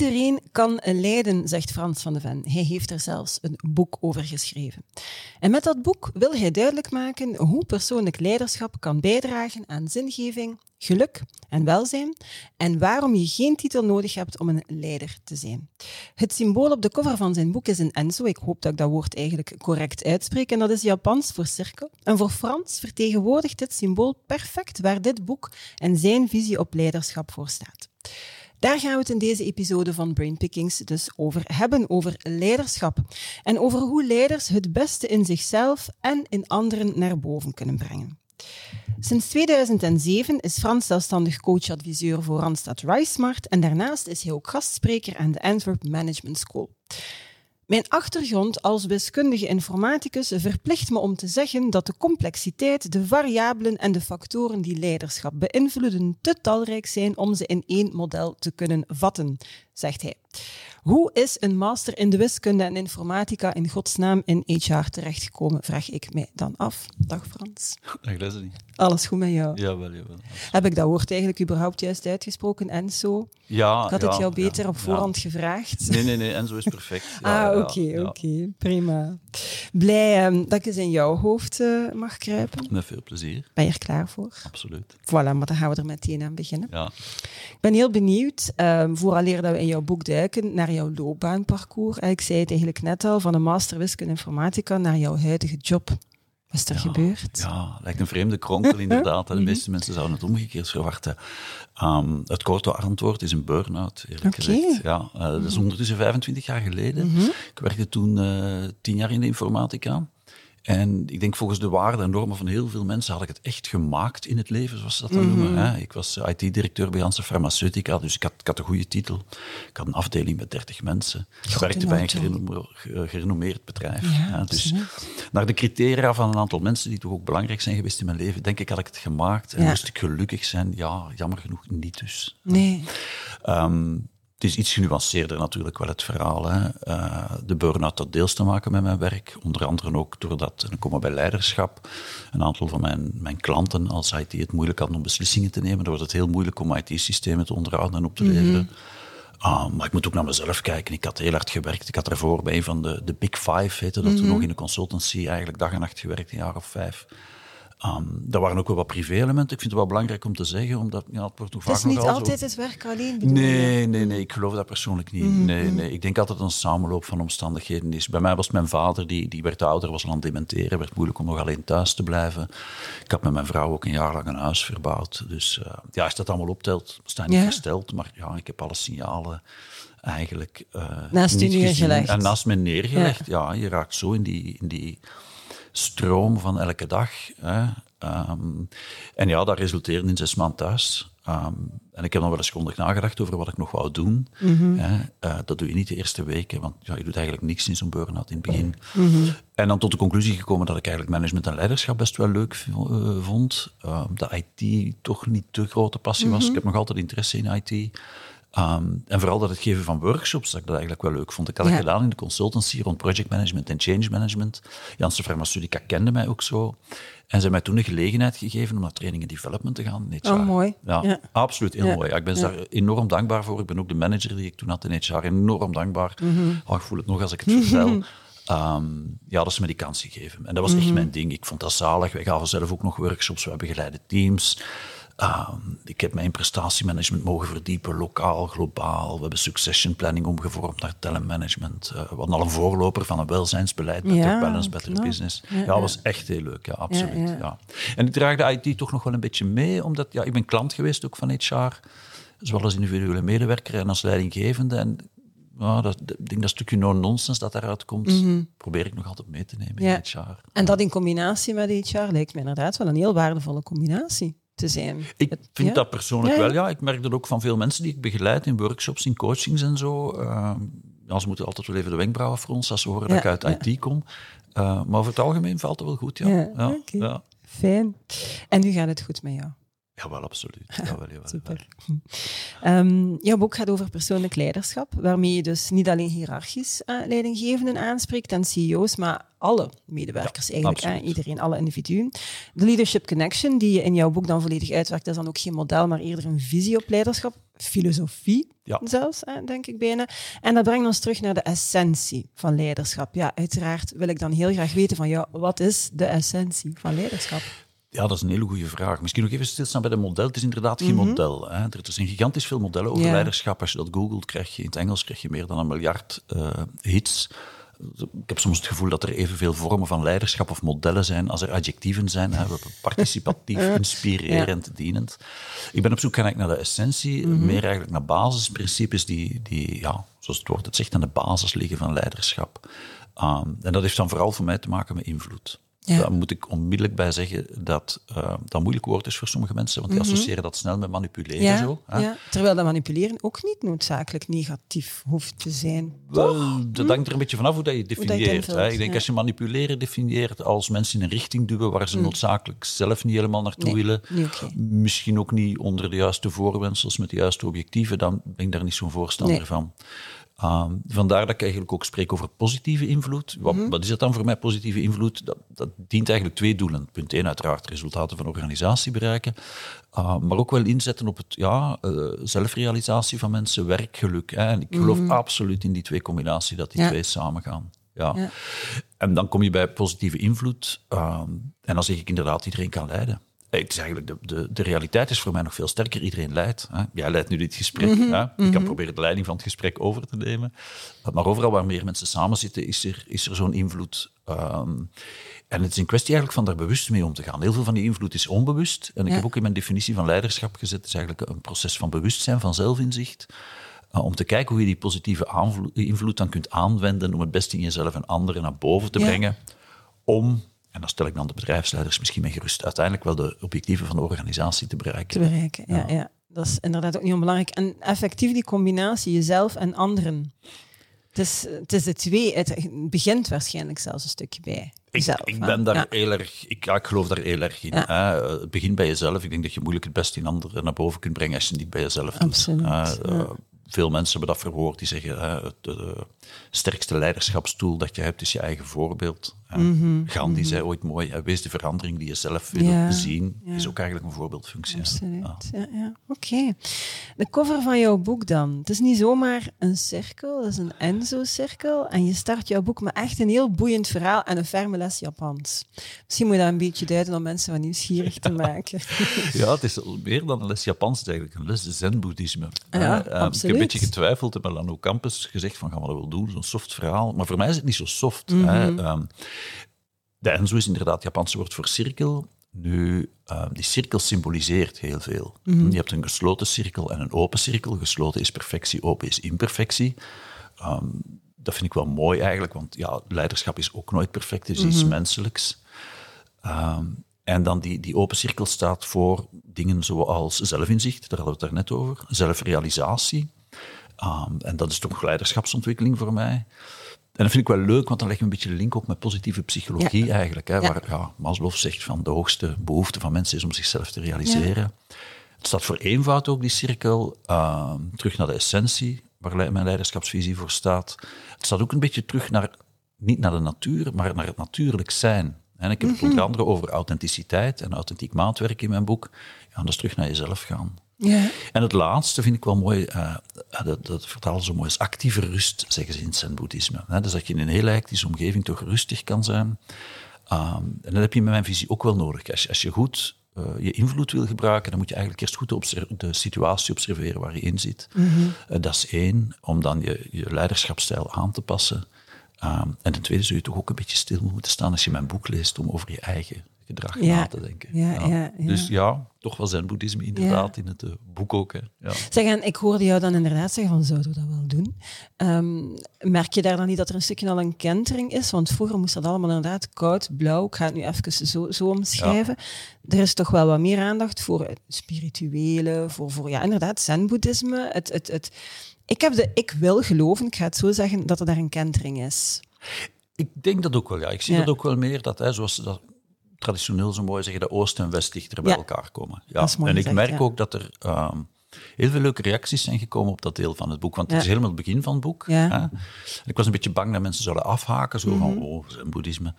Iedereen kan lijden, zegt Frans van de Ven. Hij heeft er zelfs een boek over geschreven. En met dat boek wil hij duidelijk maken hoe persoonlijk leiderschap kan bijdragen aan zingeving, geluk en welzijn en waarom je geen titel nodig hebt om een leider te zijn. Het symbool op de cover van zijn boek is een Enzo. Ik hoop dat ik dat woord eigenlijk correct uitspreek. En dat is Japans voor cirkel. En voor Frans vertegenwoordigt dit symbool perfect waar dit boek en zijn visie op leiderschap voor staat. Daar gaan we het in deze episode van Brainpickings dus over hebben, over leiderschap. En over hoe leiders het beste in zichzelf en in anderen naar boven kunnen brengen. Sinds 2007 is Frans zelfstandig coach-adviseur voor Randstad RiseSmart en daarnaast is hij ook gastspreker aan de Antwerp Management School. Mijn achtergrond als wiskundige informaticus verplicht me om te zeggen dat de complexiteit, de variabelen en de factoren die leiderschap beïnvloeden te talrijk zijn om ze in één model te kunnen vatten, zegt hij. Hoe is een master in de wiskunde en informatica in godsnaam in HR terechtgekomen, vraag ik mij dan af. Dag Frans. Dag Leslie. Alles goed met jou? Jawel, jawel. Heb ik dat woord eigenlijk überhaupt juist uitgesproken, Enzo? Ja, Ik had ja, het jou beter ja, op voorhand gevraagd. Nee, nee, nee, Enzo is perfect. Ah, oké, oké. Prima. Blij ehm, dat ik eens in jouw hoofd eh, mag kruipen. Met veel plezier, Ben je er klaar voor? absoluut. Voilà, maar dan gaan we er meteen aan beginnen. Ja. Ik ben heel benieuwd, um, vooraleer dat we in jouw boek duiken, naar jouw loopbaanparcours. Ik zei het eigenlijk net al, van een master wiskunde informatica naar jouw huidige job. Wat is er gebeurd? Ja, lijkt een vreemde kronkel inderdaad. De Mhm. meeste mensen zouden het omgekeerd verwachten. Ehm, het korte antwoord is een burn-out, eerlijk. Mhm. gezegd. Ja, eh, dat is ondertussen 25 jaar geleden. Ik werkte toen eh, tien jaar in de informatica. En ik denk volgens de waarden en normen van heel veel mensen had ik het echt gemaakt in het leven, zoals ze dat dan Mhm. noemen. Hè. Ik was eh, IT-directeur bij Janssen Pharmaceutica, dus ik had, ik had een goede titel. Ik had een afdeling met 30 mensen. Ik werkte bij een gerenommeerd bedrijf. Ja. Dus naar de criteria van een aantal mensen die toch ook belangrijk zijn geweest in mijn leven, denk ik had ik het gemaakt. En Ja. moest ik gelukkig zijn? Ja, jammer genoeg niet dus. Nee. Ehm, het is iets genuanceerder natuurlijk wel het verhaal. Hè. Eh, de burn-out had deels te maken met mijn werk. Onder andere ook doordat, en dan komen we bij leiderschap, een aantal van mijn, mijn klanten als IT het moeilijk hadden om beslissingen te nemen. Dan wordt het heel moeilijk om IT-systemen te onderhouden en op te leveren. Ah, maar ik moet ook naar mezelf kijken. Ik had heel hard gewerkt. Ik had daarvoor bij een van de, de Big Five, heette dat toen nog in de consultancy, eigenlijk dag en nacht gewerkt, een jaar of vijf. Um, daar waren ook wel wat privé-elementen. Ik vind het wel belangrijk om te zeggen, omdat ja, het wordt toch Het vaak is niet altijd het werk alleen? Nee, nee, nee, ik geloof dat persoonlijk niet. Mhm, Nee, nee, ik denk altijd dat het een samenloop van omstandigheden is. Bij mij was mijn vader, die, die werd ouder, was aan het dementeren, werd moeilijk om nog alleen thuis te blijven. Ik had met mijn vrouw ook een jaar lang een huis verbouwd. Dus eh, ja, als dat allemaal optelt, sta niet Ja. versteld, maar ja, ik heb alle signalen eigenlijk eh, Naast u neergelegd. En naast me neergelegd, ja. je raakt zo in die, in die stroom van elke dag. Hè. Ehm, en ja, dat resulteerde in zes maanden thuis. Ehm, en ik heb nog wel eens grondig nagedacht over wat ik nog wou doen. Hè. Eh, dat doe je niet de eerste weken, want ja, je doet eigenlijk niks in zo'n burn-out in het begin. En dan tot de conclusie gekomen dat ik eigenlijk management en leiderschap best wel leuk eh, vond. Ehm, dat IT toch niet de grote passie was. Ik heb nog altijd interesse in IT. Ehm, en vooral dat het geven van workshops, dat ik dat eigenlijk wel leuk vond. Ik had Ja. het gedaan in de consultancy rond project management en change management. Janssen Pharmaceutica kende mij ook zo. En ze hebben mij toen de gelegenheid gegeven om naar training en development te gaan in HR. Oh, mooi. Ja, Ja. absoluut heel Ja. mooi. Ik ben daar enorm dankbaar voor. Ik ben ook de manager die ik toen had in HR enorm dankbaar. Mhm. Oh, ik voel het nog als ik het vertel. Ehm, ja, dat is me die kans gegeven. En dat was Mhm. echt mijn ding. Ik vond dat zalig. Wij gaven zelf ook nog workshops. We hebben geleide teams. Ehm, ik heb mij in prestatiemanagement mogen verdiepen, lokaal, globaal. We hebben succession planning omgevormd naar talentmanagement. Eh, we hadden al een voorloper van een welzijnsbeleid, Better Ja, Balance, Better. Business. Ja, Ja, ja. dat was echt heel leuk, ja, absoluut. Ja. En ik draag de IT toch nog wel een beetje mee, omdat ja, ik ben klant geweest ook van HR, zowel als individuele medewerker en als leidinggevende. En ja, dat, ik denk dat stukje no-nonsense dat daaruit komt, probeer ik nog altijd mee te nemen Mhm. In HR. En dat in combinatie met HR lijkt me inderdaad wel een heel waardevolle combinatie te zijn. Ik vind ja? dat persoonlijk Ja, ja. wel, ja. Ik merk dat ook van veel mensen die ik begeleid in workshops, in coachings en zo. Ehm, ja, ze moeten altijd wel even de wenkbrauwen fronsen als ze horen dat ik uit IT kom. Uh, maar over het algemeen valt het wel goed, ja. Ja, ja, oké. ja. Fijn. En nu gaat het goed met jou. Jawel, absoluut. Jawel, jawel, Super. Ehm, jouw boek gaat over persoonlijk leiderschap, waarmee je dus niet alleen hiërarchisch uh, leidinggevenden aanspreekt en CEO's, maar alle medewerkers Ja, eigenlijk, hè, absoluut. iedereen, alle individuen. De Leadership Connection, die je in jouw boek dan volledig uitwerkt, is dan ook geen model, maar eerder een visie op leiderschap, filosofie Ja. zelfs, hè, denk ik bijna. En dat brengt ons terug naar de essentie van leiderschap. Ja, uiteraard wil ik dan heel graag weten van jou, wat is de essentie van leiderschap? Ja, dat is een hele goede vraag. Misschien nog even stilstaan bij de model. Het is inderdaad geen model. Hè. Er zijn gigantisch veel modellen over Ja. leiderschap. Als je dat googelt, krijg je in het Engels krijg je meer dan een miljard eh, hits. Ik heb soms het gevoel dat er evenveel vormen van leiderschap of modellen zijn als er adjectieven zijn. Hè. Participatief, inspirerend, dienend. Ik ben op zoek eigenlijk naar de essentie, meer eigenlijk naar basisprincipes die, die ja, zoals het woord het zegt, aan de basis liggen van leiderschap. Ah, en dat heeft dan vooral voor mij te maken met invloed. Ja. Daar moet ik onmiddellijk bij zeggen dat eh, dat een moeilijk woord is voor sommige mensen, want die associëren dat snel met manipuleren. Ja, Zo, hè. ja, terwijl dat manipuleren ook niet noodzakelijk negatief hoeft te zijn. Wel, dat hangt er een beetje vanaf hoe dat je het Hoe dat je het definieert. Ik denk als je manipuleren definieert als mensen in een richting duwen waar ze noodzakelijk zelf niet helemaal naartoe Nee, willen, misschien ook niet onder de juiste voorwendsels met de juiste objectieven, dan ben ik daar niet zo'n voorstander Nee. van. Ah, vandaar dat ik eigenlijk ook spreek over positieve invloed. Wat, Mhm. wat is dat dan voor mij, positieve invloed? Dat, dat dient eigenlijk twee doelen. Punt één, uiteraard resultaten van organisatie bereiken. Ah, maar ook wel inzetten op het ja, eh, zelfrealisatie van mensen, werkgeluk. Hè. En ik geloof absoluut in die twee combinaties, dat die Mhm. Ja. twee samengaan. Ja. Ja. En dan kom je bij positieve invloed. ah, en dan zeg ik inderdaad, iedereen kan leiden. Eh, Het is eigenlijk de, de, de realiteit is voor mij nog veel sterker. Iedereen leidt. Hè. Jij leidt nu dit gesprek. Mhm, Hè. Ik kan proberen de leiding van het gesprek over te nemen. Maar overal waar meer mensen samen zitten, is er, is er zo'n invloed. Ehm, en het is een kwestie eigenlijk van daar bewust mee om te gaan. Heel veel van die invloed is onbewust. En ik Ja. heb ook in mijn definitie van leiderschap gezet, het is eigenlijk een proces van bewustzijn, van zelfinzicht. Uh, om te kijken hoe je die positieve invloed dan kunt aanwenden om het beste in jezelf en anderen naar boven te Ja. brengen. Om, en dan stel ik dan de bedrijfsleiders misschien mee gerust, uiteindelijk wel de objectieven van de organisatie te bereiken. te bereiken. Ja, ja. Dat is inderdaad ook niet onbelangrijk. En effectief die combinatie, jezelf en anderen. Het is, het is de twee. Het begint waarschijnlijk zelfs een stukje bij Ik, jezelf. ik hè. ben daar Ja. heel erg, ik, ja, ik geloof daar heel erg in. Ja. Hè. Eh, Het begint bij jezelf. Ik denk dat je moeilijk het beste in anderen naar boven kunt brengen als je het niet bij jezelf doet. Absoluut, Eh, eh, veel mensen hebben dat verwoord. Die zeggen, het de sterkste leiderschapstoel dat je hebt is je eigen voorbeeld. hè. Gandhi zei ooit mooi, hè, wees de verandering die je zelf wil Mhm, Ja, zien. ja. Is ook eigenlijk een voorbeeldfunctie. Absoluut. Ja. Ja. Oké. De cover van jouw boek dan. Het is niet zomaar een cirkel, het is een Enzo-cirkel. En je start jouw boek met echt een heel boeiend verhaal en een ferme les Japans. Misschien moet je dat een beetje duiden om mensen wat nieuwsgierig te maken. Ja, het is meer dan een les Japans, het is eigenlijk een les zen-boeddhisme. Ja, Eh, eh, ik heb een beetje getwijfeld, heb Melano Campus gezegd van gaan we dat wel doen, zo'n soft verhaal. Maar voor mij is het niet zo soft. Mhm. hè. Ehm, de Enzo is inderdaad het Japanse woord voor cirkel. Nu, ehm, die cirkel symboliseert heel veel. Mhm. Je hebt een gesloten cirkel en een open cirkel. Gesloten is perfectie, open is imperfectie. Ehm, dat vind ik wel mooi eigenlijk, want ja, leiderschap is ook nooit perfect, het is iets Mhm. menselijks. En dan die, die open cirkel staat voor dingen zoals zelfinzicht, daar hadden we het daarnet over, zelfrealisatie. Ehm, en dat is toch leiderschapsontwikkeling voor mij. En dat vind ik wel leuk, want dan leg je een beetje de link ook met positieve psychologie eigenlijk. Hè, Ja. Waar ja, Maslow zegt van de hoogste behoefte van mensen is om zichzelf te realiseren. Het staat voor eenvoud ook, die cirkel. Ehm, terug naar de essentie, waar mijn leiderschapsvisie voor staat. Het staat ook een beetje terug naar, niet naar de natuur, maar naar het natuurlijk zijn. En ik heb het onder andere over authenticiteit en authentiek maatwerk in mijn boek. Ja, dat is terug naar jezelf gaan. Ja. En het laatste vind ik wel mooi, eh, dat, dat vertalen zo mooi, is actieve rust, zeggen ze in het zen-boeddhisme. Hè, Dus dat je in een hele hectische omgeving toch rustig kan zijn. Ehm, en dat heb je met mijn visie ook wel nodig. Als je, als je goed eh, je invloed wil gebruiken, dan moet je eigenlijk eerst goed de situatie observeren waar je in zit. Eh, dat is één, om dan je, je leiderschapsstijl aan te passen. Ehm, en ten tweede zul je toch ook een beetje stil moeten staan als je mijn boek leest om over je eigen gedrag Ja, na te denken. ja, ja. Dus ja, toch wel zijn boeddhisme inderdaad in het eh, boek ook. Hè. Ja. Zeg, en ik hoorde jou dan inderdaad zeggen van, zouden we dat wel doen? Ehm, merk je daar dan niet dat er een stukje al een kentering is? Want vroeger moest dat allemaal inderdaad koud, blauw. Ik ga het nu even zo, zo omschrijven. Er is toch wel wat meer aandacht voor het spirituele, voor, voor ja, inderdaad, zen-boeddhisme. Het, het, het, ik, heb de, ik wil geloven, ik ga het zo zeggen, dat er daar een kentering is. Ik denk dat ook wel, ja. Ik zie Ja. dat ook wel meer, dat, hè, zoals ze dat traditioneel zo mooi zeggen, de Oost en West dichter bij Ja. elkaar komen. Ja. Dat en ik gezegd, merk ja. ook dat er ehm, heel veel leuke reacties zijn gekomen op dat deel van het boek. Want het is helemaal het begin van het boek. Ja. Mhm. Hè. Ik was een beetje bang dat mensen zouden afhaken, zo van, oh, zijn boeddhisme.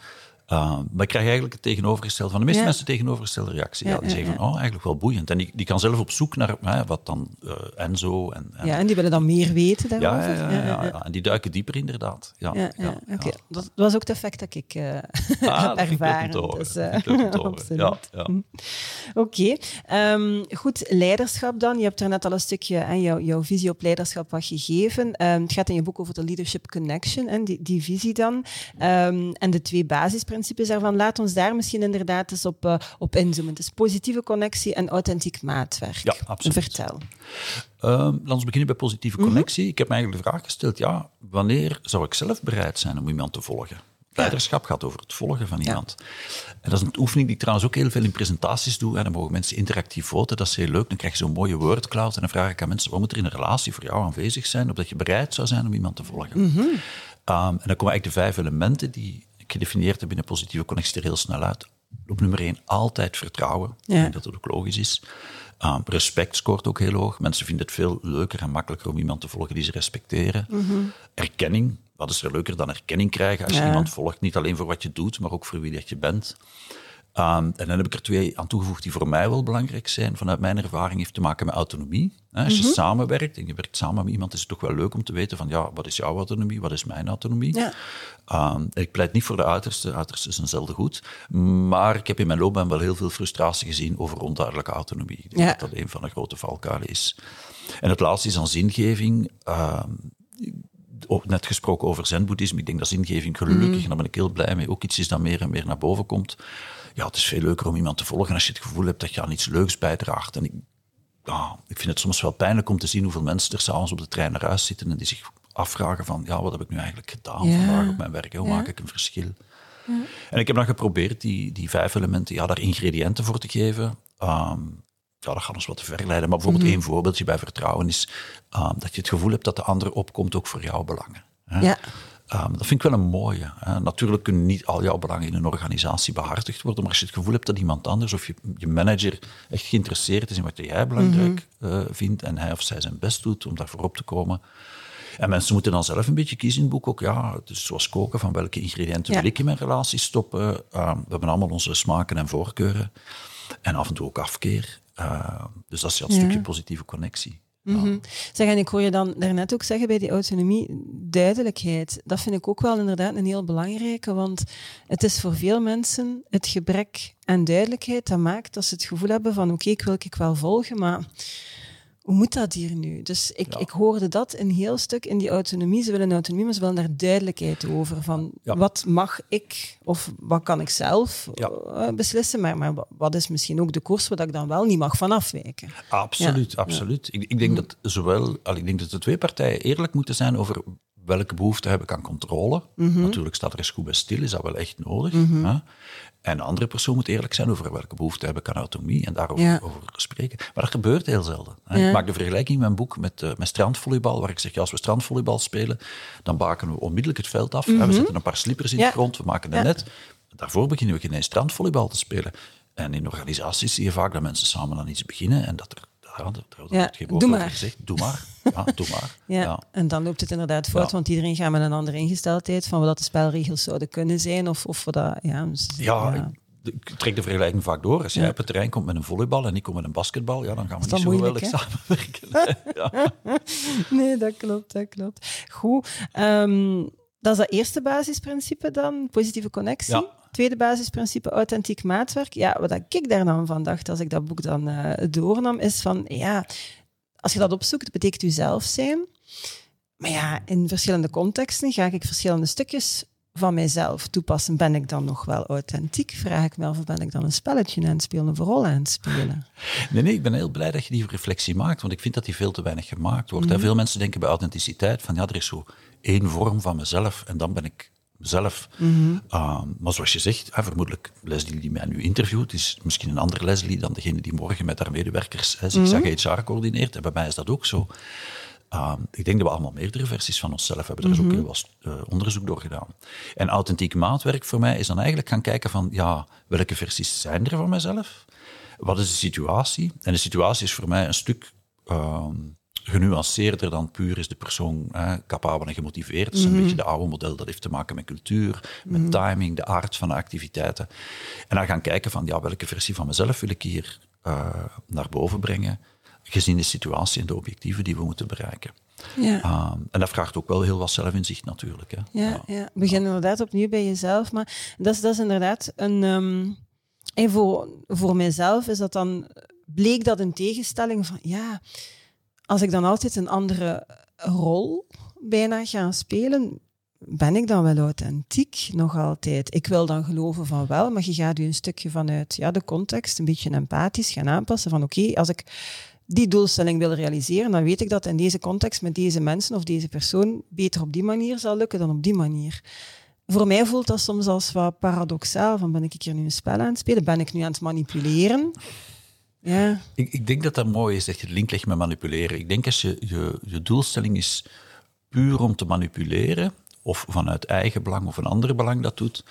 Uh, maar ik krijg eigenlijk het tegenovergestelde van de meeste Ja. mensen tegenovergestelde reactie. Ja, Ja, die zeggen van, oh, eigenlijk wel boeiend. En die, die kan zelf op zoek naar hè, wat dan eh, Enzo en, en Ja, en die willen dan meer weten daarover. ja, ja. En die duiken dieper inderdaad. Ja, Ja. Dat was ook het effect dat ik Ah, heb ervaren. Dus, eh. Hm. Oké, Ehm, goed. Leiderschap dan. Je hebt er net al een stukje en jouw, jouw visie op leiderschap wat gegeven. Ehm, het gaat in je boek over de leadership connection en die, die visie dan. Ehm, en de twee basisprincipes daarvan. Laat ons daar misschien inderdaad eens op, eh, op inzoomen. Dus positieve connectie en authentiek maatwerk. Ja, absoluut. Vertel. Ehm, laten we beginnen bij positieve Mhm. connectie. Ik heb me eigenlijk de vraag gesteld, ja, wanneer zou ik zelf bereid zijn om iemand te volgen? Leiderschap gaat over het volgen van iemand. En dat is een oefening die ik trouwens ook heel veel in presentaties doe. En dan mogen mensen interactief voten, dat is heel leuk. Dan krijg je zo'n mooie wordcloud en dan vraag ik aan mensen, wat moet er in een relatie voor jou aanwezig zijn, opdat je bereid zou zijn om iemand te volgen? Mhm. Ehm, en dan komen eigenlijk de vijf elementen die gedefinieerd heb binnen positieve connectie er heel snel uit. Op nummer één, altijd vertrouwen. Ja. Ik denk dat dat ook logisch is. Ehm, respect scoort ook heel hoog. Mensen vinden het veel leuker en makkelijker om iemand te volgen die ze respecteren. Erkenning. Wat is er leuker dan erkenning krijgen als je Ja. iemand volgt? Niet alleen voor wat je doet, maar ook voor wie dat je bent. Ehm, en dan heb ik er twee aan toegevoegd die voor mij wel belangrijk zijn. Vanuit mijn ervaring heeft te maken met autonomie. Hè, Als je samenwerkt en je werkt samen met iemand, is het toch wel leuk om te weten van ja, wat is jouw autonomie, wat is mijn autonomie? Ja. Ehm, ik pleit niet voor de uiterste, uiterste is een zelden goed. Maar ik heb in mijn loopbaan wel heel veel frustratie gezien over onduidelijke autonomie. Ik denk Ja. dat dat een van de grote valkuilen is. En het laatste is aan zingeving. Ehm, ook net gesproken over zen-boeddhisme. Ik denk dat zingeving gelukkig, en daar ben ik heel blij mee, ook iets is dat meer en meer naar boven komt. Ja, het is veel leuker om iemand te volgen als je het gevoel hebt dat je aan iets leuks bijdraagt. En ik, ja, ik vind het soms wel pijnlijk om te zien hoeveel mensen er s'avonds op de trein naar huis zitten en die zich afvragen van, ja, wat heb ik nu eigenlijk gedaan Ja. vandaag op mijn werk? Hoe Ja. maak ik een verschil? En ik heb dan geprobeerd die, die vijf elementen, ja, daar ingrediënten voor te geven. Ehm, ja, dat gaat ons wat te ver leiden. Maar bijvoorbeeld één voorbeeldje bij vertrouwen is ehm, dat je het gevoel hebt dat de ander opkomt ook voor jouw belangen. hè. Ja. Ehm, dat vind ik wel een mooie. Hè. Natuurlijk kunnen niet al jouw belangen in een organisatie behartigd worden, maar als je het gevoel hebt dat iemand anders of je, je manager echt geïnteresseerd is in wat jij belangrijk eh, vindt en hij of zij zijn best doet om daarvoor op te komen. En mensen moeten dan zelf een beetje kiezen in het boek ook. Ja, dus zoals koken, van welke ingrediënten Ja. wil ik in mijn relatie stoppen. Ehm, we hebben allemaal onze smaken en voorkeuren. En af en toe ook afkeer. Ehm, dus dat is het Ja. stukje positieve connectie. Mhm. Zeg, en ik hoor je dan daarnet ook zeggen bij die autonomie, duidelijkheid. Dat vind ik ook wel inderdaad een heel belangrijke, want het is voor veel mensen het gebrek aan duidelijkheid dat maakt dat ze het gevoel hebben van oké, ik wil ik wel volgen, maar hoe moet dat hier nu? Dus ik, Ja. ik hoorde dat een heel stuk in die autonomie. Ze willen autonomie, maar ze willen daar duidelijkheid over. Van Ja. wat mag ik of wat kan ik zelf Ja. eh, beslissen, maar, maar wat is misschien ook de koers waar ik dan wel niet mag van afwijken? Absoluut, absoluut. Ik, ik denk dat zowel, al, ik denk dat de twee partijen eerlijk moeten zijn over welke behoefte heb ik aan controle. Mhm. Natuurlijk staat er eens goed bij stil, is dat wel echt nodig. hè? En de andere persoon moet eerlijk zijn over welke behoefte heb ik aan autonomie en daarover Ja. over spreken. Maar dat gebeurt heel zelden. hè. Ja. Ik maak de vergelijking in mijn boek met, eh, met strandvolleybal, waar ik zeg, ja, als we strandvolleybal spelen, dan baken we onmiddellijk het veld af. hè. We zetten een paar slippers in Mhm. De grond, we maken een net. Daarvoor beginnen we geen strandvolleybal te spelen. En in organisaties zie je vaak dat mensen samen aan iets beginnen en dat er, ja, dat, geen doe maar. gezegd. Doe maar. Ja, doe maar. Ja, Ja. en dan loopt het inderdaad Ja. want iedereen gaat met een andere ingesteldheid van wat de spelregels zouden kunnen zijn. Of, of wat dat, ja, dus- Ja. Ik, trek de vergelijking vaak door. Als jij op het terrein komt met een volleybal en ik kom met een basketbal, ja, dan gaan we niet zo moeilijk, geweldig samenwerken. ja. Nee, dat klopt, dat klopt. Goed. ehm, dat is dat eerste basisprincipe dan, positieve connectie. Ja. Tweede basisprincipe, authentiek maatwerk. Ja, wat ik daar dan van dacht als ik dat boek dan eh, doornam, is van, ja, als je dat opzoekt, betekent u zelf zijn. Maar ja, in verschillende contexten ga ik verschillende stukjes van mijzelf toepassen. Ben ik dan nog wel authentiek? Vraag ik me af, of ben ik dan een spelletje aan het spelen of een rol aan het spelen? Nee, nee, ik ben heel blij dat je die reflectie maakt, want ik vind dat die veel te weinig gemaakt wordt. Hè. Veel mensen denken bij authenticiteit van ja, er is zo één vorm van mezelf en dan ben ik mezelf. Mhm. Ah, maar zoals je zegt, vermoedelijk Leslie die mij nu interviewt, is misschien een andere Leslie dan degene die morgen met haar medewerkers hè, Mhm. zigzag HR coördineert. En bij mij is dat ook zo. Ehm, ik denk dat we allemaal meerdere versies van onszelf hebben. Daar is ook heel wat uh, onderzoek door gedaan. En authentiek maatwerk voor mij is dan eigenlijk gaan kijken van, ja, welke versies zijn er van mezelf? Wat is de situatie? En de situatie is voor mij een stuk ehm, genuanceerder dan puur is de persoon hè, capabel en gemotiveerd. Het is een mhm. beetje de oude model, dat heeft te maken met cultuur, met mhm. timing, de aard van de activiteiten. En dan gaan kijken van, ja, welke versie van mezelf wil ik hier uh, naar boven brengen, gezien de situatie en de objectieven die we moeten bereiken. Ja. Uh, en dat vraagt ook wel heel wat zelfinzicht natuurlijk. Hè. Ja, ja. begin inderdaad opnieuw bij jezelf. Maar dat is, dat is inderdaad een... Um, en voor, voor mijzelf is dat dan... Bleek dat een tegenstelling van... Ja, als ik dan altijd een andere rol bijna ga spelen, ben ik dan wel authentiek nog altijd? Ik wil dan geloven van wel, maar je gaat je een stukje vanuit ja, de context een beetje empathisch gaan aanpassen. Van oké, als ik die doelstelling wil realiseren, dan weet ik dat in deze context met deze mensen of deze persoon beter op die manier zal lukken dan op die manier. Voor mij voelt dat soms als wat paradoxaal. Van ben ik hier nu een spel aan het spelen? Ben ik nu aan het manipuleren? Ja. Ik, ik denk dat dat mooi is dat je de link legt met manipuleren. Ik denk als je, je, je doelstelling is puur om te manipuleren, of vanuit eigen belang of een ander belang dat doet,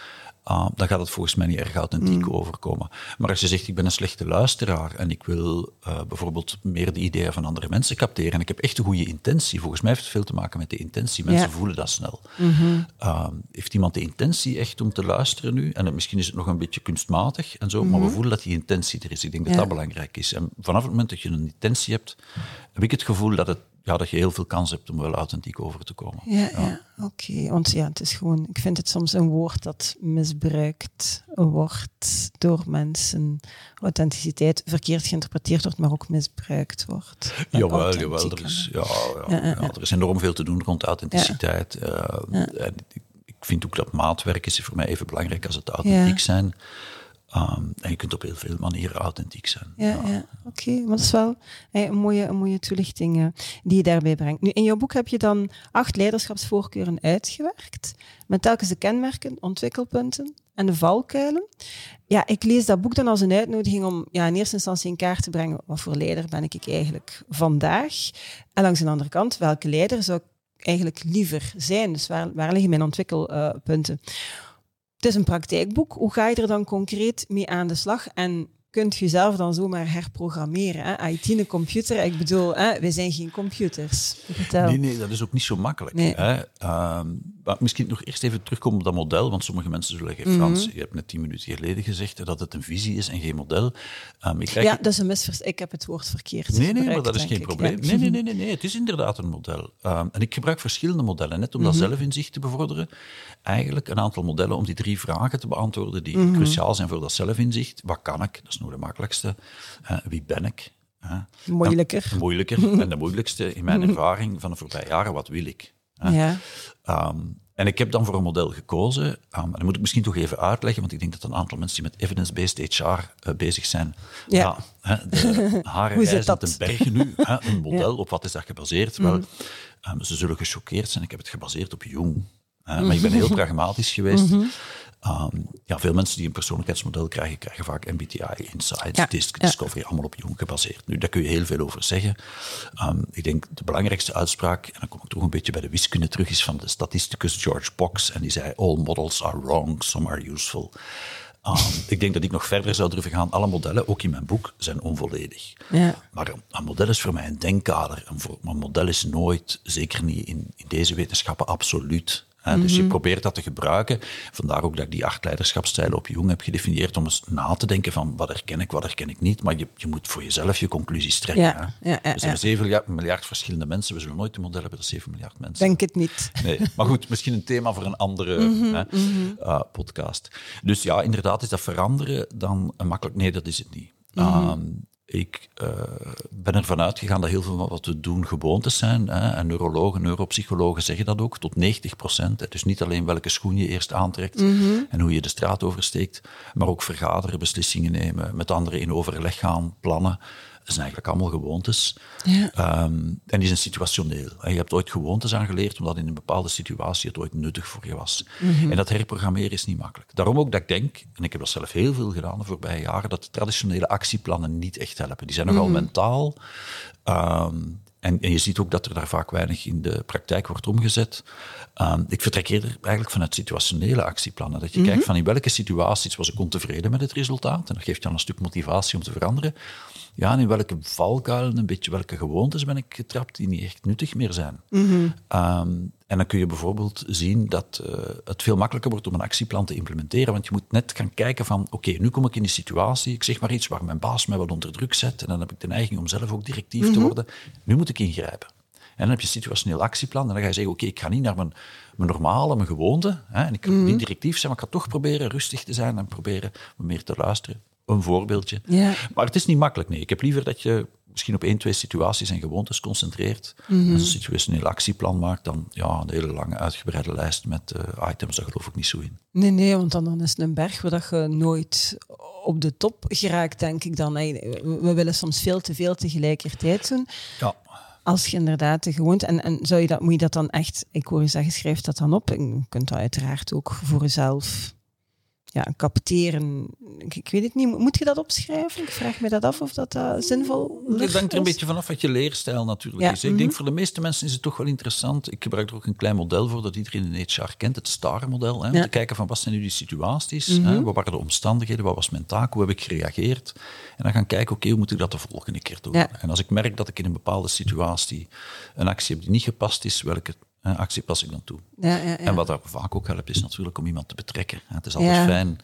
uh, dan gaat het volgens mij niet erg authentiek mm. overkomen. Maar als je zegt, ik ben een slechte luisteraar en ik wil uh, bijvoorbeeld meer de ideeën van andere mensen capteren en ik heb echt een goede intentie, volgens mij heeft het veel te maken met de intentie. Mensen voelen dat snel. Mm -hmm. uh, heeft iemand de intentie echt om te luisteren nu? En misschien is het nog een beetje kunstmatig en zo, mm -hmm. maar we mhm. voelen dat die intentie er is. Ik denk dat dat belangrijk is. En vanaf het moment dat je een intentie hebt, heb ik het gevoel dat het ja, dat je heel veel kans hebt om wel authentiek over te komen. Ja, ja. oké. Want ja, het is gewoon, ik vind het soms een woord dat misbruikt wordt door mensen. Authenticiteit verkeerd geïnterpreteerd wordt, maar ook misbruikt wordt. Jawel, jawel. Er is, ja, ja, ja, er is enorm veel te doen rond authenticiteit. Uh, en ik vind ook dat maatwerk is voor mij even belangrijk als het authentiek zijn. Um, en je kunt op heel veel manieren authentiek zijn. Ja, ja. oké. Maar dat is wel een, mooie, een mooie toelichting uh, die je daarbij brengt. Nu, in jouw boek heb je dan acht leiderschapsvoorkeuren uitgewerkt, met telkens de kenmerken, ontwikkelpunten en de valkuilen. Ja, ik lees dat boek dan als een uitnodiging om ja, in eerste instantie in kaart te brengen wat voor leider ben ik eigenlijk vandaag. En langs de andere kant, welke leider zou ik eigenlijk liever zijn? Dus waar, waar liggen mijn ontwikkelpunten? Uh, het is een praktijkboek. Hoe ga je er dan concreet mee aan de slag? En kunt je zelf dan zomaar herprogrammeren. Hè? IT, een computer, ik bedoel, hè, wij zijn geen computers. Vertel. Nee, nee, dat is ook niet zo makkelijk. Hè? Uh, maar misschien nog eerst even terugkomen op dat model, want sommige mensen zullen zeggen, Frans, mhm. je hebt net tien minuten geleden gezegd dat het een visie is en geen model. Um, ik ja, dat is een misverstand. Ik heb het woord verkeerd Nee, nee, maar dat is geen probleem. Nee, nee, nee, nee, nee, het is inderdaad een model. Um, en ik gebruik verschillende modellen, net om dat mm -hmm. zelfinzicht te bevorderen. Eigenlijk een aantal modellen om die drie vragen te beantwoorden die mhm. cruciaal zijn voor dat zelfinzicht. Wat kan ik? Dat is nog de makkelijkste. Uh, wie ben ik? Uh, moeilijker. En, moeilijker. en de moeilijkste in mijn ervaring van de voorbije jaren, wat wil ik? Ja. Um, en ik heb dan voor een model gekozen. Um, en dat moet ik misschien toch even uitleggen, want ik denk dat een aantal mensen die met evidence-based HR uh, eh, bezig zijn. Ja. ja hè, de haren rijzen ten bergen nu. Hè, een model, op wat is dat gebaseerd? Mm. Wel, um, ze zullen gechoqueerd zijn. Ik heb het gebaseerd op Jung. Hè, maar ik ben heel pragmatisch geweest. Mm -hmm. Um, ja, veel mensen die een persoonlijkheidsmodel krijgen, krijgen vaak MBTI, Insights, ja, Discovery, allemaal op Jung gebaseerd. Nu, daar kun je heel veel over zeggen. Um, ik denk de belangrijkste uitspraak, en dan kom ik toch een beetje bij de wiskunde terug, is van de statisticus George Box. En die zei, all models are wrong, some are useful. Um, ik denk dat ik nog verder zou durven gaan. Alle modellen, ook in mijn boek, zijn onvolledig. Ja. Maar een model is voor mij een denkkader. Een, een model is nooit, zeker niet in, in deze wetenschappen, absoluut dus je mhm. probeert dat te gebruiken. Vandaar ook dat ik die acht leiderschapsstijlen op Jong heb gedefinieerd om eens na te denken van wat herken ik, wat herken ik niet. Maar je, je moet voor jezelf je conclusies trekken. Ja, ja, ja, er zijn 7 miljard, verschillende mensen. We zullen nooit een model hebben dat 7 miljard mensen. Denk het niet. Nee, maar goed, misschien een thema voor een andere mhm, hè, mhm. Uh, podcast. Dus ja, inderdaad is dat veranderen dan makkelijk. Nee, dat is het niet. Um, ik uh, ben ervan uitgegaan dat heel veel van wat we doen gewoontes zijn. Hè, en neurologen, neuropsychologen zeggen dat ook, tot 90 procent. Dus niet alleen welke schoen je eerst aantrekt mm -hmm. en hoe je de straat oversteekt, maar ook vergaderen, beslissingen nemen, met anderen in overleg gaan, plannen. Dat zijn eigenlijk allemaal gewoontes. Ja. Um, en die zijn situationeel. Je hebt ooit gewoontes aangeleerd omdat in een bepaalde situatie het ooit nuttig voor je was. Mm -hmm. En dat herprogrammeren is niet makkelijk. Daarom ook dat ik denk, en ik heb dat zelf heel veel gedaan de voorbije jaren, dat traditionele actieplannen niet echt helpen. Die zijn nogal mm -hmm. mentaal. Um, en, en, je ziet ook dat er daar vaak weinig in de praktijk wordt omgezet. Ehm, ik vertrek eerder eigenlijk vanuit situationele actieplannen. Dat je kijkt van in welke situaties was ik ontevreden met het resultaat. En dat geeft je dan een stuk motivatie om te veranderen. Ja, in welke valkuilen, een beetje welke gewoontes ben ik getrapt die niet echt nuttig meer zijn. Ehm, en dan kun je bijvoorbeeld zien dat uh, het veel makkelijker wordt om een actieplan te implementeren. Want je moet net gaan kijken van, oké, nu kom ik in die situatie, ik zeg maar iets waar mijn baas mij wel onder druk zet. En dan heb ik de neiging om zelf ook directief te worden. Nu moet ik ingrijpen. En dan heb je een situationeel actieplan. En dan ga je zeggen, oké, ik ga niet naar mijn, mijn normale, mijn gewoonte. Hè, en ik kan niet directief zijn, maar ik ga toch proberen rustig te zijn en proberen meer te luisteren. Een voorbeeldje. Ja. Maar het is niet makkelijk, nee. Ik heb liever dat je misschien op één, twee situaties en gewoontes concentreert. En een situationeel actieplan maakt, dan ja, een hele lange, uitgebreide lijst met uh, items, daar geloof ik niet zo in. Nee, nee, want dan, dan is het een berg waar dat je nooit op de top geraakt, denk ik dan. We willen soms veel te veel tegelijkertijd doen. Ja. Als je inderdaad de gewoonte... En, en zou je dat, moet je dat dan echt... Ik hoor je zeggen, schrijf dat dan op. En je kunt dat uiteraard ook voor jezelf ja, capteren. Ik, ik, weet het niet. Moet je dat opschrijven? Ik vraag me dat af of dat uh, zinvol is. Het hangt er een beetje vanaf wat je leerstijl natuurlijk Ja, is. Ik mhm. denk voor de meeste mensen is het toch wel interessant. Ik gebruik er ook een klein model voor dat iedereen in HR kent, het STAR-model. Hè, Om Ja. te kijken van wat zijn nu die situaties, Mhm. hè, wat waren de omstandigheden, wat was mijn taak, hoe heb ik gereageerd. En dan gaan kijken, oké, hoe moet ik dat de volgende keer doen? Ja. En als ik merk dat ik in een bepaalde situatie een actie heb die niet gepast is, welke eh, actie pas ik dan toe? Ja, ja, ja. En wat daar vaak ook helpt, is natuurlijk om iemand te betrekken. Het is altijd fijn,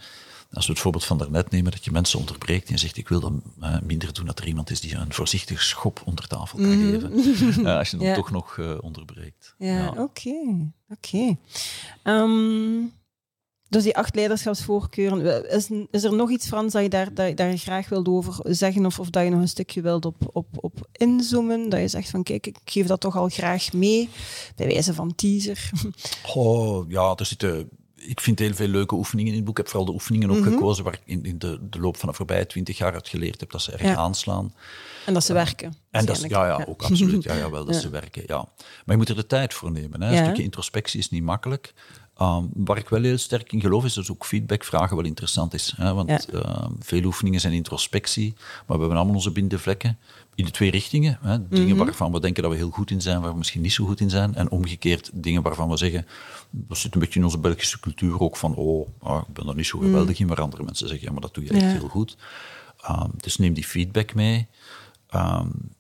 als we het voorbeeld van daarnet nemen, dat je mensen onderbreekt en je zegt, ik wil dan eh, minder doen dat er iemand is die een voorzichtige schop onder tafel kan geven. Eh, als je dan toch nog onderbreekt. Ja, oké. Oké. Ehm, dus die acht leiderschapsvoorkeuren. Is, is er nog iets, Frans, dat je daar, dat daar graag wilt over zeggen? Of, of dat je nog een stukje wilt op, op, op inzoomen? Dat je zegt van, kijk, ik geef dat toch al graag mee. Bij wijze van teaser. Oh, ja, er zitten... Ik vind heel veel leuke oefeningen in het boek. Ik heb vooral de oefeningen ook gekozen waar ik in, in de, de loop van de voorbije twintig jaar uit geleerd heb dat ze erg Ja. aanslaan. En dat ze werken. En dat ja, ja, ook absoluut. Ja, ja, wel dat Ja. ze werken. Ja. Maar je moet er de tijd voor nemen. Hè. Een stukje introspectie is niet makkelijk. Ehm, waar ik wel heel sterk in geloof, is dat ook feedback vragen wel interessant is. Hè. Want Ja. ehm, veel oefeningen zijn introspectie, maar we hebben allemaal onze blinde vlekken in de twee richtingen. Hè. Dingen Mhm. waarvan we denken dat we heel goed in zijn, waar we misschien niet zo goed in zijn. En omgekeerd dingen waarvan we zeggen, dat zit een beetje in onze Belgische cultuur ook van, oh, ah, ik ben er niet zo geweldig in, waar andere mensen zeggen, ja, maar dat doe je echt Mhm. Ja. heel goed. Ehm, dus neem die feedback mee.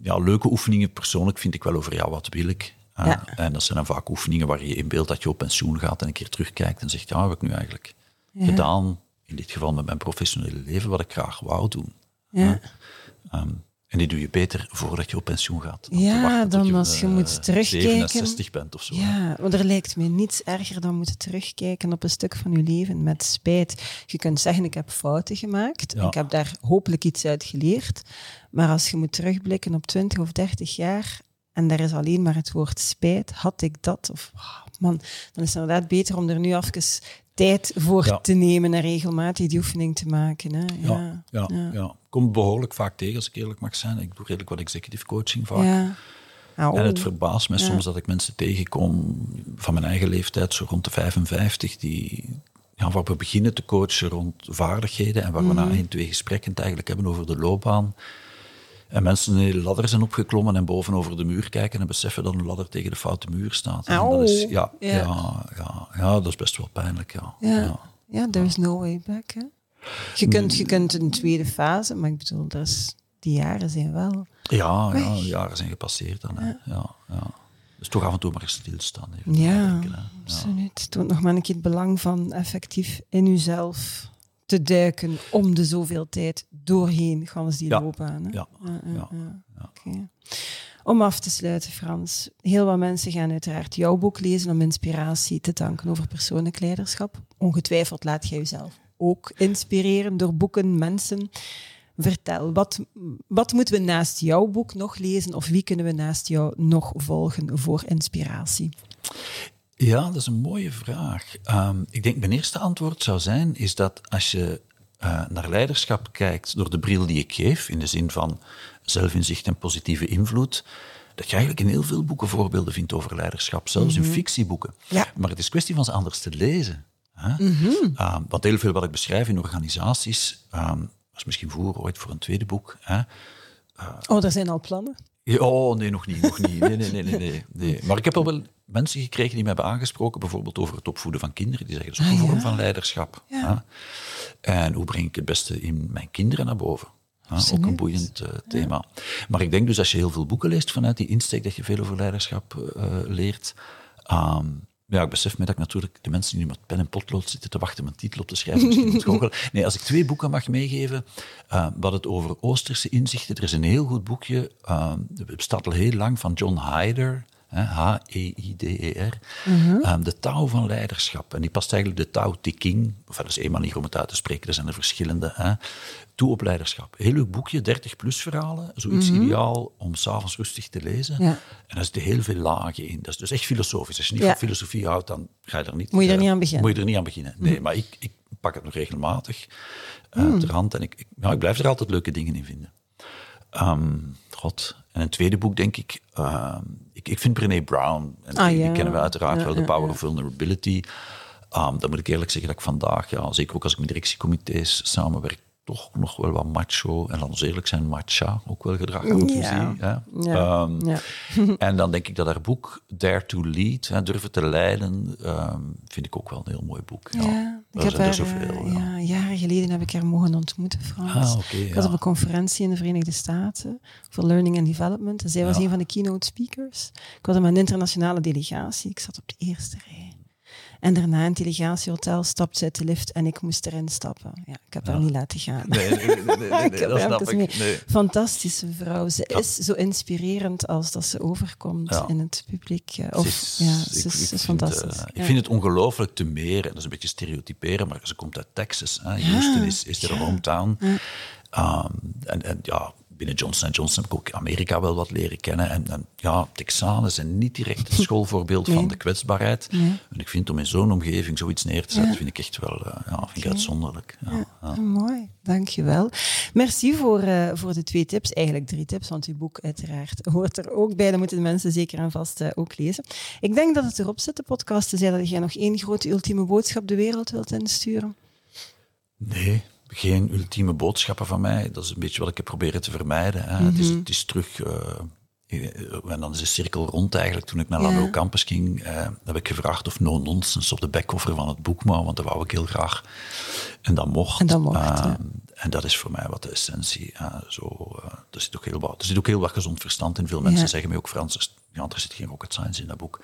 Ja, leuke oefeningen persoonlijk vind ik wel over ja, wat wil ik. Ja. En dat zijn dan vaak oefeningen waar je in beeld dat je op pensioen gaat en een keer terugkijkt en zegt, ja, wat heb ik nu eigenlijk Ja. gedaan, in dit geval met mijn professionele leven, wat ik graag wou doen. Ja. Ehm, en die doe je beter voordat je op pensioen gaat. Dan Ja, dan je, als je eh, moet terugkijken. 67 bent of zo. Ja, want er lijkt mij niets erger dan moeten terugkijken op een stuk van je leven met spijt. Je kunt zeggen, ik heb fouten gemaakt. Ja. Ik heb daar hopelijk iets uit geleerd. Maar als je moet terugblikken op 20 of 30 jaar en daar is alleen maar het woord spijt, had ik dat? Of, man, dan is het inderdaad beter om er nu even tijd voor Ja. te nemen en regelmatig die oefening te maken. Hè? Ja, ja, ja. ja. Komt behoorlijk vaak tegen, als ik eerlijk mag zijn. Ik doe redelijk wat executive coaching vaak. Ja. Ah, En het oh. verbaast me soms dat ik mensen tegenkom van mijn eigen leeftijd, zo rond de 55, die, ja, waar we beginnen te coachen rond vaardigheden en waar we Mhm. na één, twee gesprekken het eigenlijk hebben over de loopbaan. En mensen een hele ladder zijn opgeklommen en boven over de muur kijken en beseffen dat een ladder tegen de foute muur staat. En dat is, ja, Ja. ja. Ja, ja, dat is best wel pijnlijk, ja. Ja, there is no way back. Hè? Je, kunt, je kunt een tweede fase, maar ik bedoel, dat is, die jaren zijn wel. Ja, ja, de jaren zijn gepasseerd dan. Hè. Ja. Ja, Dus toch af en toe maar stilstaan. Even Ja, nadenken, hè. Ja. absoluut. Toont nog maar een keer het belang van effectief in jezelf te duiken om de zoveel tijd doorheen gaan ze die Ja. loopbaan. Hè? Ja, Ja. Om af te sluiten, Frans. Heel wat mensen gaan uiteraard jouw boek lezen om inspiratie te danken over persoonlijk leiderschap. Ongetwijfeld laat jij jezelf ook inspireren door boeken, mensen. Vertel, wat, wat moeten we naast jouw boek nog lezen of wie kunnen we naast jou nog volgen voor inspiratie? Ja, dat is een mooie vraag. Ehm, ik denk mijn eerste antwoord zou zijn, is dat als je eh, naar leiderschap kijkt door de bril die ik geef, in de zin van zelfinzicht en positieve invloed, dat je eigenlijk in heel veel boeken voorbeelden vindt over leiderschap, zelfs in fictieboeken. Ja. Maar het is kwestie van ze anders te lezen. Hè? Ehm, want heel veel wat ik beschrijf in organisaties, ehm was misschien voor ooit voor een tweede boek, hè? Oh, er zijn al plannen. oh, nee, nog niet. Nog niet. Nee, nee, nee, nee, nee, nee. Maar ik heb al wel mensen gekregen die me hebben aangesproken, bijvoorbeeld over het opvoeden van kinderen. Die zeggen, dat is ook een Ah, vorm ja. van leiderschap. Ja. En hoe breng ik het beste in mijn kinderen naar boven? Ook een boeiend eh, thema. Maar ik denk dus als je heel veel boeken leest vanuit die insteek, dat je veel over leiderschap eh, leert. Ehm, ja, ik besef me dat ik natuurlijk de mensen die nu met pen en potlood zitten te wachten om een titel op te schrijven, misschien. Nee, als ik twee boeken mag meegeven, eh, wat het over Oosterse inzichten. Er is een heel goed boekje, eh, het bestaat al heel lang, van John Hyder. H-E-I-D-E-R. eh, de touw van leiderschap. En die past eigenlijk de touw Te King, of dat is één manier om het uit te spreken, er zijn er verschillende, hè, toe op leiderschap. Heel leuk boekje, 30-plus verhalen, zoiets ideaal om s'avonds rustig te lezen. Ja. En daar zitten heel veel lagen in. Dat is dus echt filosofisch. Als je niet Ja. van filosofie houdt, dan ga je er niet... Moet je er eh, niet aan beginnen. Moet je er niet aan beginnen. Nee, maar ik, ik pak het nog regelmatig uh, ter hand. En ik, ik, ja, ik blijf er altijd leuke dingen in vinden. Ehm, En een tweede boek, denk ik... ehm, ik, ik vind Brené Brown. En Ah, die, ja. kennen we uiteraard Ja, wel. The ja, Power of Vulnerability. Ehm, dan moet ik eerlijk zeggen dat ik vandaag, ja, zeker ook als ik met directiecomité's samenwerk, toch nog wel wat macho, en we eerlijk zijn, matcha, ook wel gedrag toe Ja. Ja. Ehm, Ja. en dan denk ik dat haar boek Dare to Lead, hè, Durven te leiden, ehm, vind ik ook wel een heel mooi boek. Ja, ik er heb er haar, zoveel. ja. ja, jaren geleden heb ik haar mogen ontmoeten, Frans. Ah, ik was op een conferentie in de Verenigde Staten voor Learning and Development. En zij was een van de keynote speakers. Ik was in mijn internationale delegatie. Ik zat op de eerste rij. En daarna in het delegatiehotel stapte ze uit de lift en ik moest erin stappen. Ja, ik heb haar niet laten gaan. Nee, nee, nee, nee, nee, nee, Ik heb dat snap even ik. Nee. Fantastische vrouw. Ze is zo inspirerend als dat ze overkomt Ja. in het publiek. eh, Of, ja, ik- ze is, ik ze is vind, fantastisch. eh, ik vind het ongelooflijk te meer, en dat is een beetje stereotyperen, maar ze komt uit Texas. Hè. Houston is, is de hometown. Ehm, en, en ja, binnen Johnson Johnson heb ik ook Amerika wel wat leren kennen. En, en ja, Texanen zijn niet direct het schoolvoorbeeld van de kwetsbaarheid. En ik vind om in zo'n omgeving zoiets neer te zetten, vind ik echt wel eh, ja, vind ik uitzonderlijk. Ja, ja. Ah, mooi, dankjewel. Merci voor, eh, voor de twee tips, eigenlijk drie tips, want uw boek uiteraard hoort er ook bij. Dat moeten de mensen zeker en vast eh, ook lezen. Ik denk dat het erop zit, de podcast, te zijn dat jij nog één grote ultieme boodschap de wereld wilt insturen. Nee, geen ultieme boodschappen van mij. Dat is een beetje wat ik heb proberen te vermijden. Hè. het, is, het is terug... eh, en dan is de cirkel rond eigenlijk. Toen ik naar Ja. Labo Campus ging, eh, heb ik gevraagd of no nonsense op de backcover van het boek maar, want dat wou ik heel graag. En dat mocht. En dat mocht, Eh, ja. En dat is voor mij wat de essentie. zo, eh, er, zit ook heel wat, er zit ook heel wat gezond verstand in. Veel mensen Ja. zeggen mij ook, Frans, ja, er zit geen rocket science in dat boek.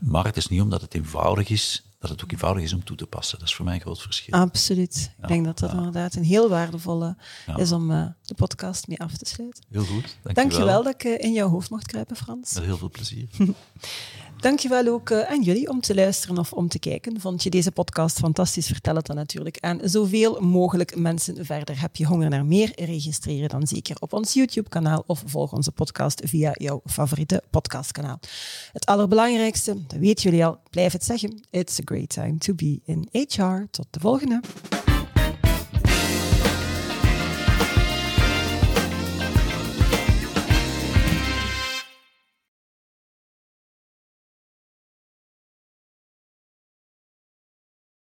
Maar het is niet omdat het eenvoudig is, dat het ook eenvoudig is om toe te passen. Dat is voor mij een groot verschil. Absoluut. Ik denk dat dat inderdaad een heel waardevolle Ja. is om eh, de podcast mee af te sluiten. Heel goed. Dank Dankjewel dat ik eh, in jouw hoofd mocht kruipen, Frans. Met heel veel plezier. Dankjewel ook eh, aan jullie om te luisteren of om te kijken. Vond je deze podcast fantastisch? Vertel het dan natuurlijk aan zoveel mogelijk mensen verder. Heb je honger naar meer? Registreer dan zeker op ons YouTube-kanaal of volg onze podcast via jouw favoriete podcastkanaal. Het allerbelangrijkste, dat weten jullie al, blijf het zeggen. It's a great time to be in HR. Tot de volgende.